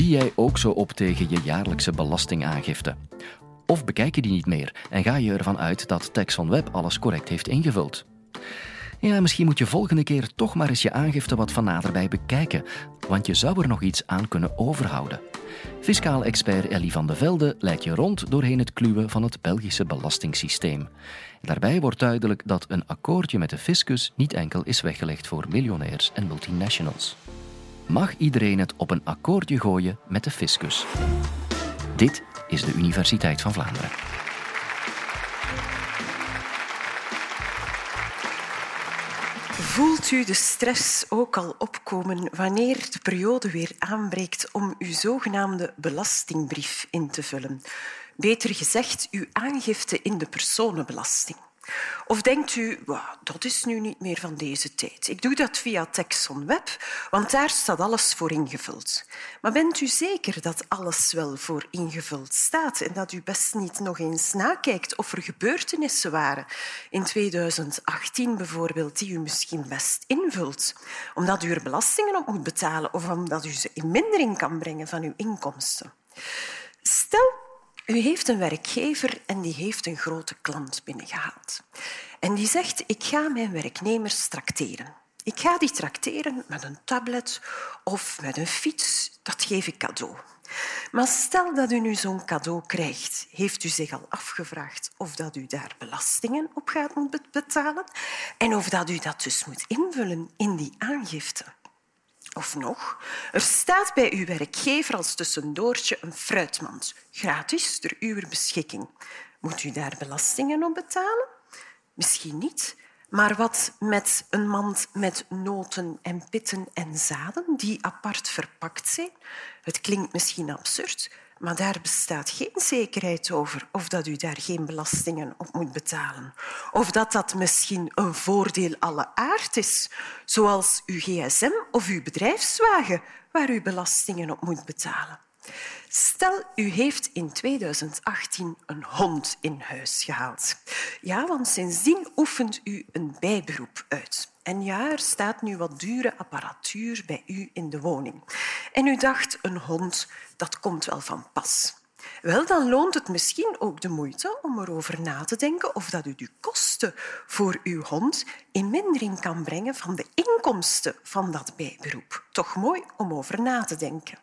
Zie jij ook zo op tegen je jaarlijkse belastingaangifte? Of bekijk je die niet meer en ga je ervan uit dat TaxonWeb alles correct heeft ingevuld? Ja, misschien moet je volgende keer toch maar eens je aangifte wat van naderbij bekijken, want je zou er nog iets aan kunnen overhouden. Fiscaal expert Ellie van de Velde leidt je rond doorheen het kluwen van het Belgische belastingssysteem. Daarbij wordt duidelijk dat een akkoordje met de fiscus niet enkel is weggelegd voor miljonairs en multinationals. Mag iedereen het op een akkoordje gooien met de fiscus? Dit is de Universiteit van Vlaanderen. Voelt u de stress ook al opkomen wanneer de periode weer aanbreekt om uw zogenaamde belastingbrief in te vullen? Beter gezegd, uw aangifte in de personenbelasting. Of denkt u, dat is nu niet meer van deze tijd. Ik doe dat via Texon Web, want daar staat alles voor ingevuld. Maar bent u zeker dat alles wel voor ingevuld staat en dat u best niet nog eens nakijkt of er gebeurtenissen waren in 2018 bijvoorbeeld die u misschien best invult, omdat u er belastingen op moet betalen of omdat u ze in mindering kan brengen van uw inkomsten? Stel u heeft een werkgever en die heeft een grote klant binnengehaald. En die zegt, ik ga mijn werknemers trakteren. Ik ga die trakteren met een tablet of met een fiets. Dat geef ik cadeau. Maar stel dat u nu zo'n cadeau krijgt, heeft u zich al afgevraagd of dat u daar belastingen op gaat moeten betalen en of dat u dat dus moet invullen in die aangifte. Of nog, er staat bij uw werkgever als tussendoortje een fruitmand, gratis ter uw beschikking. Moet u daar belastingen op betalen? Misschien niet, maar wat met een mand met noten en pitten en zaden die apart verpakt zijn? Het klinkt misschien absurd, maar daar bestaat geen zekerheid over of dat u daar geen belastingen op moet betalen. Of dat dat misschien een voordeel alle aard is, zoals uw gsm of uw bedrijfswagen, waar u belastingen op moet betalen. Stel, u heeft in 2018 een hond in huis gehaald. Ja, want sindsdien oefent u een bijberoep uit. En ja, er staat nu wat dure apparatuur bij u in de woning. En u dacht, een hond, dat komt wel van pas. Wel, dan loont het misschien ook de moeite om erover na te denken of dat u de kosten voor uw hond in mindering kan brengen van de inkomsten van dat bijberoep. Toch mooi om over na te denken.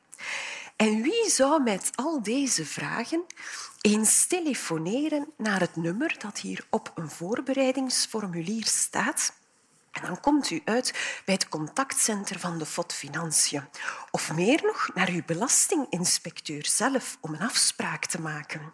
En wie zou met al deze vragen eens telefoneren naar het nummer dat hier op een voorbereidingsformulier staat? En dan komt u uit bij het contactcentrum van de FOD Financiën. Of meer nog, naar uw belastinginspecteur zelf om een afspraak te maken.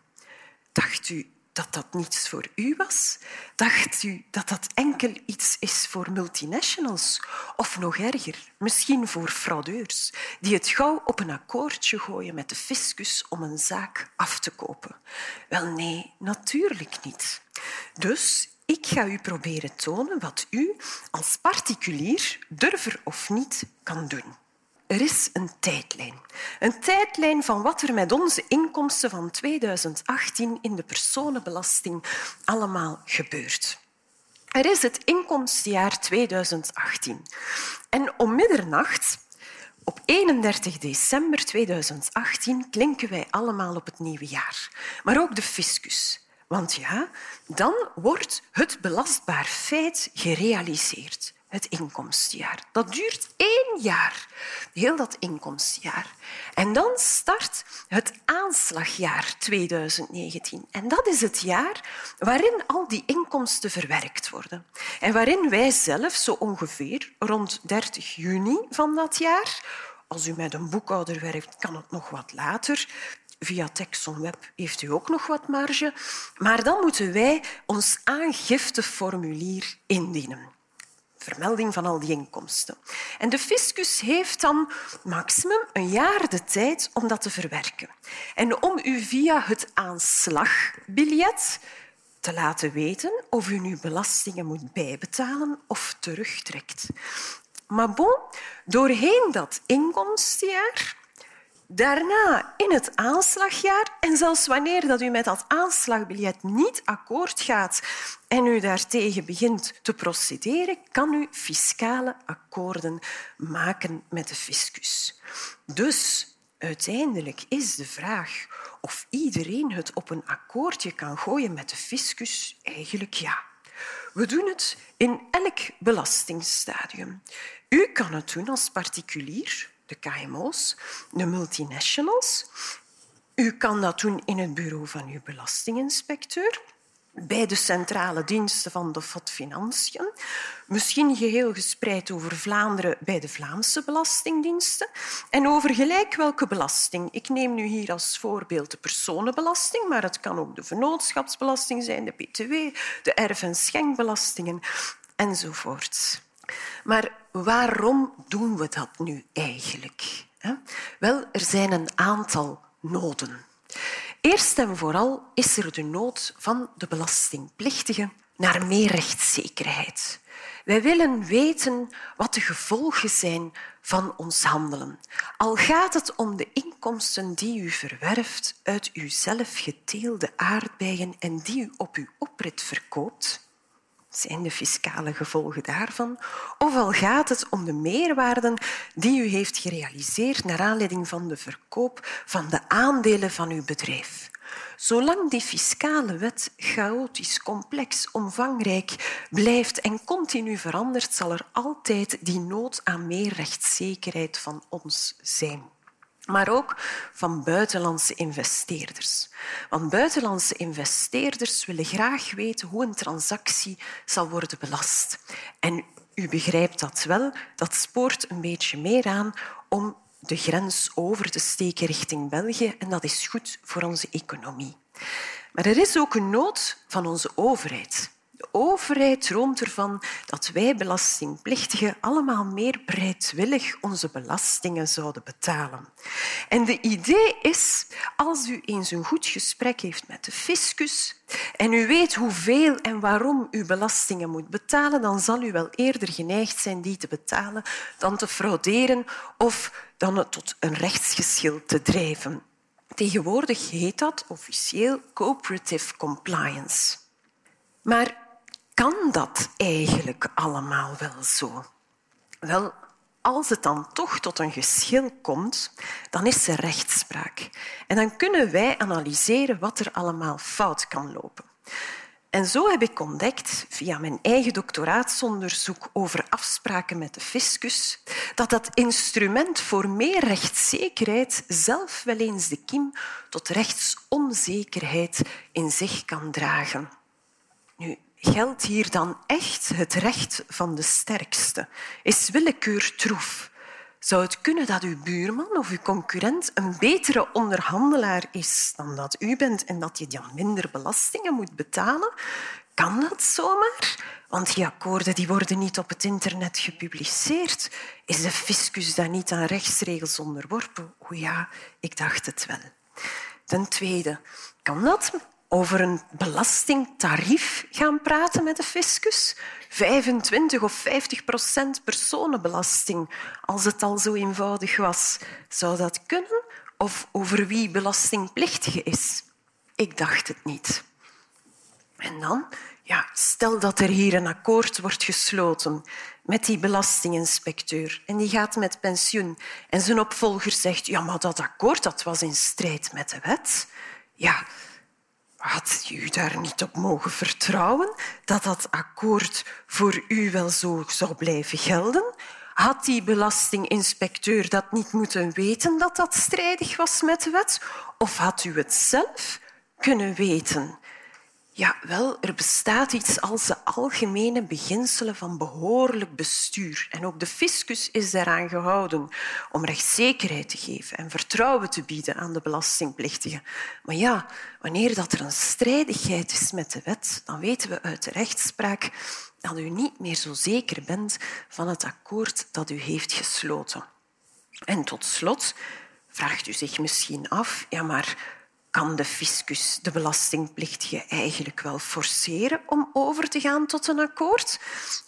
Dacht u dat dat niets voor u was? Dacht u dat dat enkel iets is voor multinationals? Of nog erger, misschien voor fraudeurs die het gauw op een akkoordje gooien met de fiscus om een zaak af te kopen? Wel nee, natuurlijk niet. Dus ik ga u proberen tonen wat u als particulier, durver of niet, kan doen. Er is een tijdlijn. Een tijdlijn van wat er met onze inkomsten van 2018 in de personenbelasting allemaal gebeurt. Er is het inkomstenjaar 2018. En om middernacht, op 31 december 2018, klinken wij allemaal op het nieuwe jaar. Maar ook de fiscus. Want ja, dan wordt het belastbaar feit gerealiseerd het inkomstenjaar. Dat duurt één jaar, heel dat inkomstenjaar. En dan start het aanslagjaar 2019. En dat is het jaar waarin al die inkomsten verwerkt worden. En waarin wij zelf zo ongeveer rond 30 juni van dat jaar als u met een boekhouder werkt, kan het nog wat later. Via Texon Web heeft u ook nog wat marge. Maar dan moeten wij ons aangifteformulier indienen vermelding van al die inkomsten. En de fiscus heeft dan maximum een jaar de tijd om dat te verwerken. En om u via het aanslagbiljet te laten weten of u nu belastingen moet bijbetalen of terugtrekt. Maar bon, doorheen dat inkomstenjaar Daarna in het aanslagjaar en zelfs wanneer dat u met dat aanslagbiljet niet akkoord gaat en u daartegen begint te procederen, kan u fiscale akkoorden maken met de fiscus. Dus uiteindelijk is de vraag of iedereen het op een akkoordje kan gooien met de fiscus eigenlijk ja. We doen het in elk belastingstadium. U kan het doen als particulier, de KMO's, de multinationals. U kan dat doen in het bureau van uw belastinginspecteur bij de centrale diensten van de FOD Financiën, misschien geheel gespreid over Vlaanderen bij de Vlaamse belastingdiensten en over gelijk welke belasting. Ik neem nu hier als voorbeeld de personenbelasting, maar het kan ook de vennootschapsbelasting zijn, de btw, de erf- en schenkbelastingen enzovoort. Maar waarom doen we dat nu eigenlijk? Wel, er zijn een aantal noden. Eerst en vooral is er de nood van de belastingplichtigen naar meer rechtszekerheid. Wij willen weten wat de gevolgen zijn van ons handelen. Al gaat het om de inkomsten die u verwerft uit uw zelf geteelde aardbeien en die u op uw oprit verkoopt, zijn de fiscale gevolgen daarvan? Of al gaat het om de meerwaarden die u heeft gerealiseerd naar aanleiding van de verkoop van de aandelen van uw bedrijf? Zolang die fiscale wet chaotisch, complex, omvangrijk blijft en continu verandert, zal er altijd die nood aan meer rechtszekerheid van ons zijn maar ook van buitenlandse investeerders. Want buitenlandse investeerders willen graag weten hoe een transactie zal worden belast. En u begrijpt dat wel, dat spoort een beetje meer aan om de grens over te steken richting België en dat is goed voor onze economie. Maar er is ook een nood van onze overheid. Overheid droomt ervan dat wij belastingplichtigen allemaal meer bereidwillig onze belastingen zouden betalen. En de idee is, als u eens een goed gesprek heeft met de fiscus en u weet hoeveel en waarom u belastingen moet betalen, dan zal u wel eerder geneigd zijn die te betalen dan te frauderen of dan het tot een rechtsgeschil te drijven. Tegenwoordig heet dat officieel cooperative compliance. Maar kan dat eigenlijk allemaal wel zo? Wel, als het dan toch tot een geschil komt, dan is er rechtspraak. En dan kunnen wij analyseren wat er allemaal fout kan lopen. En zo heb ik ontdekt, via mijn eigen doctoraatsonderzoek over afspraken met de fiscus, dat dat instrument voor meer rechtszekerheid zelf wel eens de kiem tot rechtsonzekerheid in zich kan dragen. Nu, geldt hier dan echt het recht van de sterkste? Is willekeur troef? Zou het kunnen dat uw buurman of uw concurrent een betere onderhandelaar is dan dat u bent en dat je dan minder belastingen moet betalen? Kan dat zomaar? Want die akkoorden die worden niet op het internet gepubliceerd. Is de fiscus dan niet aan rechtsregels onderworpen? O ja, ik dacht het wel. Ten tweede, kan dat over een belastingtarief gaan praten met de fiscus? 25 of 50 procent personenbelasting, als het al zo eenvoudig was. Zou dat kunnen? Of over wie belastingplichtige is? Ik dacht het niet. En dan, ja, stel dat er hier een akkoord wordt gesloten met die belastinginspecteur en die gaat met pensioen en zijn opvolger zegt ja, maar dat akkoord dat was in strijd met de wet. Ja, had u daar niet op mogen vertrouwen dat dat akkoord voor u wel zo zou blijven gelden? Had die belastinginspecteur dat niet moeten weten dat dat strijdig was met de wet? Of had u het zelf kunnen weten? Ja, wel, er bestaat iets als de algemene beginselen van behoorlijk bestuur. En ook de fiscus is daaraan gehouden om rechtszekerheid te geven en vertrouwen te bieden aan de belastingplichtigen. Maar ja, wanneer dat er een strijdigheid is met de wet, dan weten we uit de rechtspraak dat u niet meer zo zeker bent van het akkoord dat u heeft gesloten. En tot slot vraagt u zich misschien af, ja maar kan de fiscus de belastingplichtige eigenlijk wel forceren om over te gaan tot een akkoord?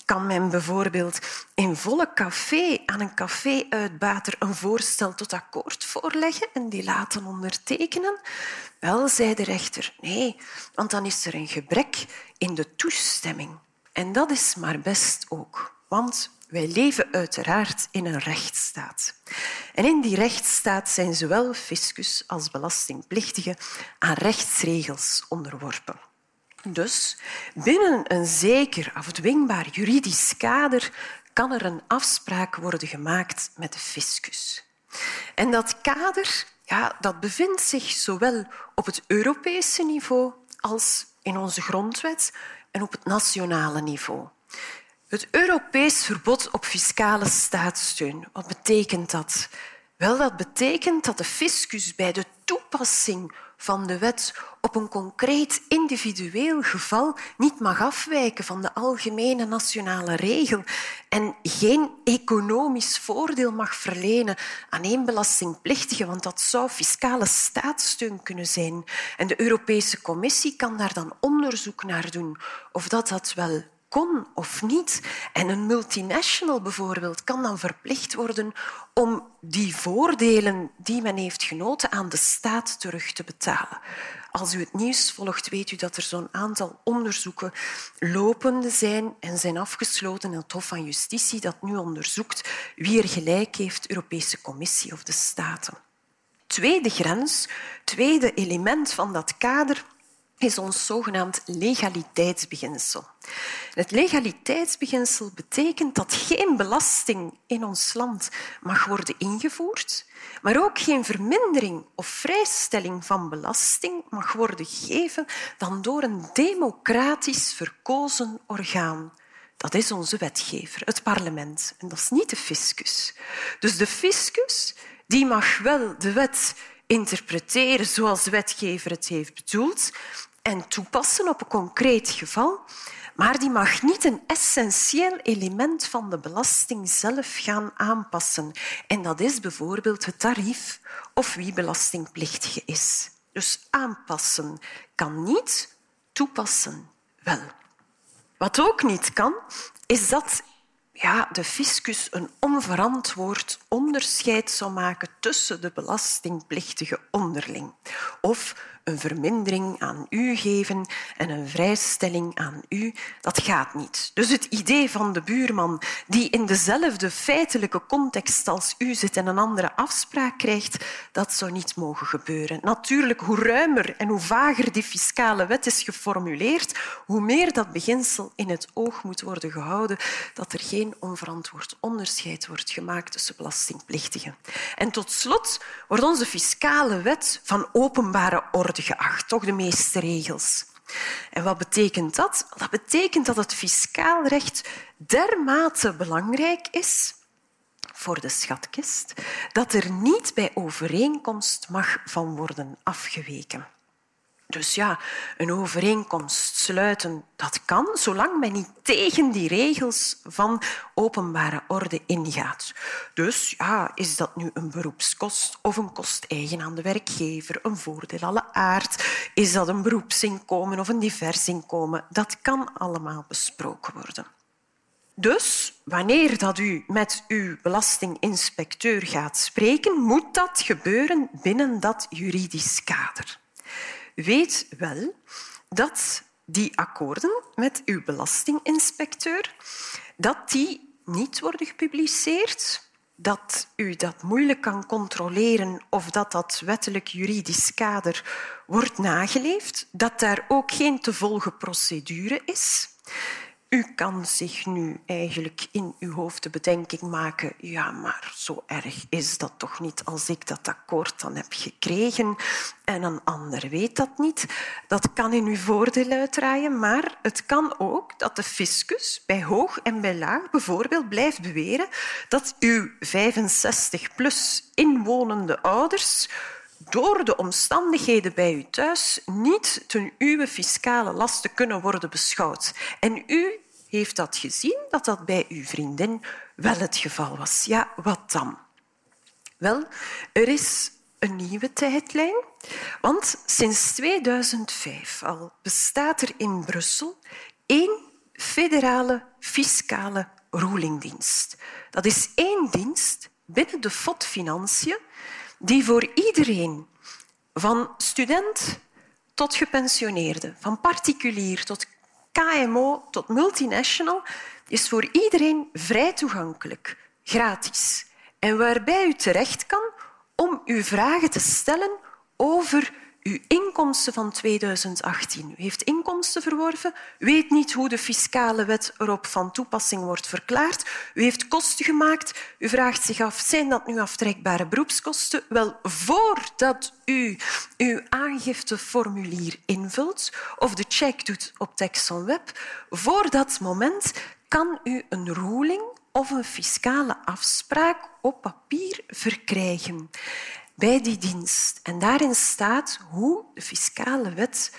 Kan men bijvoorbeeld in volle café aan een café-uitbater een voorstel tot akkoord voorleggen en die laten ondertekenen? Wel, zei de rechter, nee, want dan is er een gebrek in de toestemming. En dat is maar best ook, want wij leven uiteraard in een rechtsstaat. En in die rechtsstaat zijn zowel fiscus als belastingplichtigen aan rechtsregels onderworpen. Dus binnen een zeker afdwingbaar juridisch kader kan er een afspraak worden gemaakt met de fiscus. En dat kader ja, dat bevindt zich zowel op het Europese niveau als in onze grondwet en op het nationale niveau. Het Europees verbod op fiscale staatssteun, wat betekent dat? Wel, dat betekent dat de fiscus bij de toepassing van de wet op een concreet individueel geval niet mag afwijken van de algemene nationale regel en geen economisch voordeel mag verlenen aan één belastingplichtige, want dat zou fiscale staatssteun kunnen zijn. En de Europese Commissie kan daar dan onderzoek naar doen of dat, dat wel kon of niet. En een multinational bijvoorbeeld kan dan verplicht worden om die voordelen die men heeft genoten aan de staat terug te betalen. Als u het nieuws volgt, weet u dat er zo'n aantal onderzoeken lopende zijn en zijn afgesloten in het Hof van Justitie dat nu onderzoekt wie er gelijk heeft, Europese Commissie of de Staten. Tweede grens, tweede element van dat kader is ons zogenaamd legaliteitsbeginsel. Het legaliteitsbeginsel betekent dat geen belasting in ons land mag worden ingevoerd, maar ook geen vermindering of vrijstelling van belasting mag worden gegeven dan door een democratisch verkozen orgaan. Dat is onze wetgever, het parlement. En dat is niet de fiscus. Dus de fiscus die mag wel de wet interpreteren zoals wetgever het heeft bedoeld en toepassen op een concreet geval, maar die mag niet een essentieel element van de belasting zelf gaan aanpassen. En dat is bijvoorbeeld het tarief of wie belastingplichtige is. Dus aanpassen kan niet, toepassen wel. Wat ook niet kan, is dat ja, de fiscus een onverantwoord onderscheid zou maken tussen de belastingplichtige onderling. Of een vermindering aan u geven en een vrijstelling aan u, dat gaat niet. Dus het idee van de buurman die in dezelfde feitelijke context als u zit en een andere afspraak krijgt, dat zou niet mogen gebeuren. Natuurlijk, hoe ruimer en hoe vager die fiscale wet is geformuleerd, hoe meer dat beginsel in het oog moet worden gehouden dat er geen onverantwoord onderscheid wordt gemaakt tussen belastingplichtigen. En tot slot wordt onze fiscale wet van openbare orde toch de meeste regels. En wat betekent dat? Dat betekent dat het fiscaal recht dermate belangrijk is voor de schatkist dat er niet bij overeenkomst mag van worden afgeweken. Dus ja, een overeenkomst sluiten, dat kan, zolang men niet tegen die regels van openbare orde ingaat. Dus ja, is dat nu een beroepskost of een kost eigen aan de werkgever, een voordeel alle aard, is dat een beroepsinkomen of een divers inkomen, dat kan allemaal besproken worden. Dus wanneer dat u met uw belastinginspecteur gaat spreken, moet dat gebeuren binnen dat juridisch kader weet wel dat die akkoorden met uw belastinginspecteur dat die niet worden gepubliceerd, dat u dat moeilijk kan controleren of dat dat wettelijk juridisch kader wordt nageleefd, dat daar ook geen te volgen procedure is. U kan zich nu eigenlijk in uw hoofd de bedenking maken, ja, maar zo erg is dat toch niet als ik dat akkoord dan heb gekregen en een ander weet dat niet. Dat kan in uw voordeel uitdraaien, maar het kan ook dat de fiscus bij hoog en bij laag bijvoorbeeld blijft beweren dat uw 65-plus inwonende ouders door de omstandigheden bij u thuis niet ten uw fiscale lasten kunnen worden beschouwd. En u heeft dat gezien dat dat bij uw vriendin wel het geval was. Ja, wat dan? Wel, er is een nieuwe tijdlijn, want sinds 2005 al bestaat er in Brussel één federale fiscale rulingdienst. Dat is één dienst binnen de FOD Financiën die voor iedereen, van student tot gepensioneerde, van particulier tot KMO tot multinational is voor iedereen vrij toegankelijk, gratis, en waarbij u terecht kan om uw vragen te stellen over uw inkomsten van 2018. U heeft inkomsten verworven, weet niet hoe de fiscale wet erop van toepassing wordt verklaard. U heeft kosten gemaakt. U vraagt zich af, zijn dat nu aftrekbare beroepskosten? Wel, voordat u uw aangifteformulier invult of de check doet op Texon Web, voor dat moment kan u een ruling of een fiscale afspraak op papier verkrijgen bij die dienst. En daarin staat hoe de fiscale wet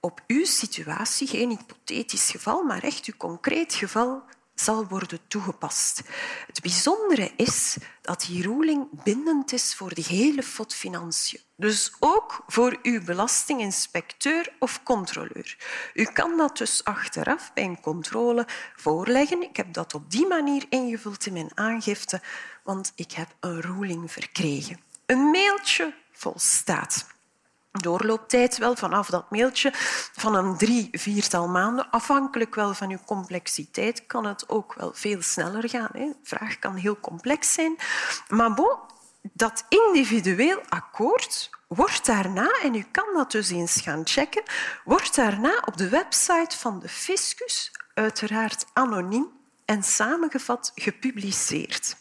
op uw situatie, geen hypothetisch geval, maar echt uw concreet geval, zal worden toegepast. Het bijzondere is dat die ruling bindend is voor de hele FOD Financiën. Dus ook voor uw belastinginspecteur of controleur. U kan dat dus achteraf bij een controle voorleggen. Ik heb dat op die manier ingevuld in mijn aangifte, want ik heb een ruling verkregen. Een mailtje volstaat. Doorlooptijd wel vanaf dat mailtje van een drie, viertal maanden. Afhankelijk wel van uw complexiteit kan het ook wel veel sneller gaan. De vraag kan heel complex zijn. Maar bon, dat individueel akkoord wordt daarna, en u kan dat dus eens gaan checken, wordt daarna op de website van de fiscus, uiteraard anoniem, en samengevat gepubliceerd.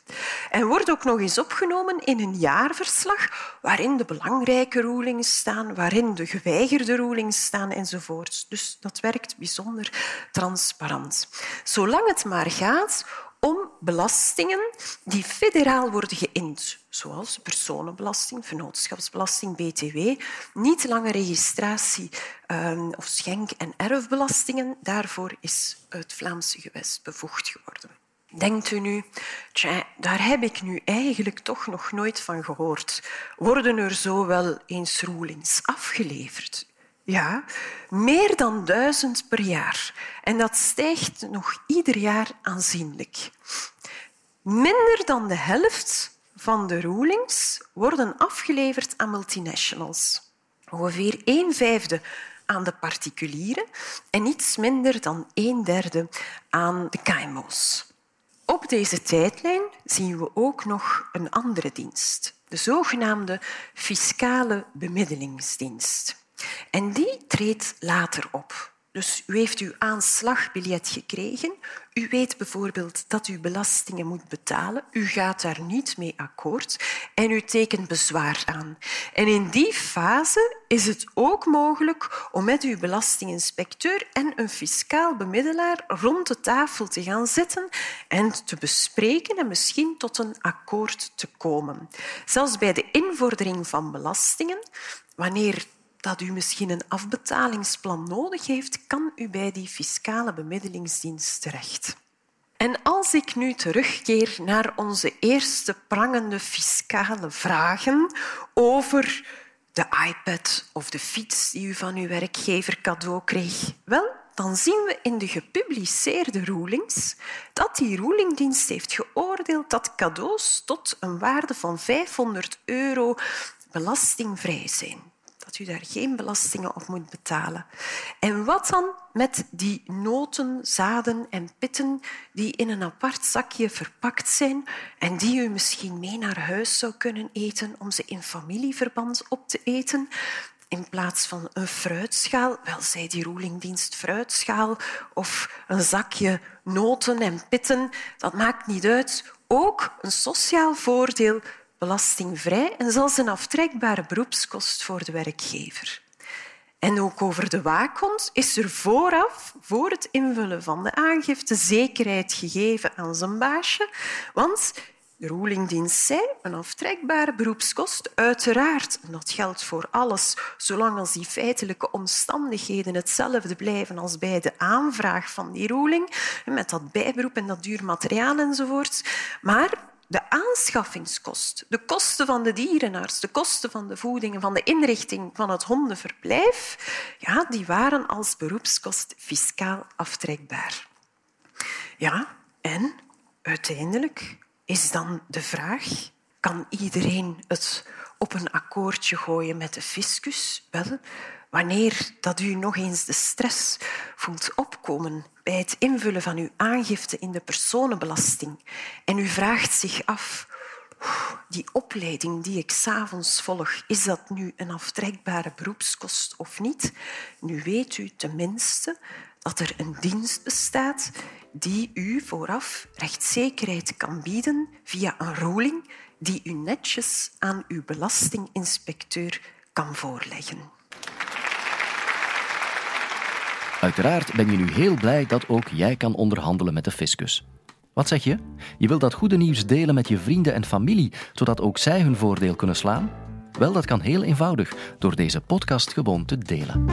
En wordt ook nog eens opgenomen in een jaarverslag waarin de belangrijke rulings staan, waarin de geweigerde rulings staan enzovoort. Dus dat werkt bijzonder transparant. Zolang het maar gaat om belastingen die federaal worden geïnd, zoals personenbelasting, vennootschapsbelasting, btw, niet langer registratie um, of schenk- en erfbelastingen. Daarvoor is het Vlaamse gewest bevoegd geworden. Denkt u nu, daar heb ik nu eigenlijk toch nog nooit van gehoord. Worden er zo wel eens rulings afgeleverd? Ja, meer dan duizend per jaar. En dat stijgt nog ieder jaar aanzienlijk. Minder dan de helft van de rulings worden afgeleverd aan multinationals. Ongeveer een vijfde aan de particulieren en iets minder dan een derde aan de KMO's. Op deze tijdlijn zien we ook nog een andere dienst, de zogenaamde fiscale bemiddelingsdienst. En die treedt later op. Dus u heeft uw aanslagbiljet gekregen. U weet bijvoorbeeld dat u belastingen moet betalen. U gaat daar niet mee akkoord en u tekent bezwaar aan. En in die fase is het ook mogelijk om met uw belastinginspecteur en een fiscaal bemiddelaar rond de tafel te gaan zitten en te bespreken en misschien tot een akkoord te komen. Zelfs bij de invordering van belastingen, wanneer dat u misschien een afbetalingsplan nodig heeft, kan u bij die fiscale bemiddelingsdienst terecht. En als ik nu terugkeer naar onze eerste prangende fiscale vragen over de iPad of de fiets die u van uw werkgever cadeau kreeg, wel, dan zien we in de gepubliceerde rulings dat die rulingdienst heeft geoordeeld dat cadeaus tot een waarde van 500 euro belastingvrij zijn dat u daar geen belastingen op moet betalen. En wat dan met die noten, zaden en pitten die in een apart zakje verpakt zijn en die u misschien mee naar huis zou kunnen eten om ze in familieverband op te eten? in plaats van een fruitschaal, wel zij die roelingdienst fruitschaal of een zakje noten en pitten, dat maakt niet uit. Ook een sociaal voordeel belastingvrij en zelfs een aftrekbare beroepskost voor de werkgever. En ook over de waakhond is er vooraf, voor het invullen van de aangifte, zekerheid gegeven aan zijn baasje, want de rulingdienst zei een aftrekbare beroepskost, uiteraard, dat geldt voor alles, zolang als die feitelijke omstandigheden hetzelfde blijven als bij de aanvraag van die ruling, met dat bijberoep en dat duur materiaal enzovoort. Maar de aanschaffingskost, de kosten van de dierenarts, de kosten van de voeding van de inrichting van het hondenverblijf, ja, die waren als beroepskost fiscaal aftrekbaar. Ja, en uiteindelijk is dan de vraag, kan iedereen het op een akkoordje gooien met de fiscus? Wel, wanneer dat u nog eens de stress voelt opkomen bij het invullen van uw aangifte in de personenbelasting en u vraagt zich af, die opleiding die ik s'avonds volg, is dat nu een aftrekbare beroepskost of niet? Nu weet u tenminste dat er een dienst bestaat die u vooraf rechtszekerheid kan bieden via een ruling die u netjes aan uw belastinginspecteur kan voorleggen. Uiteraard ben je nu heel blij dat ook jij kan onderhandelen met de fiscus. Wat zeg je? Je wilt dat goede nieuws delen met je vrienden en familie, zodat ook zij hun voordeel kunnen slaan? Wel, dat kan heel eenvoudig door deze podcast gewoon te delen.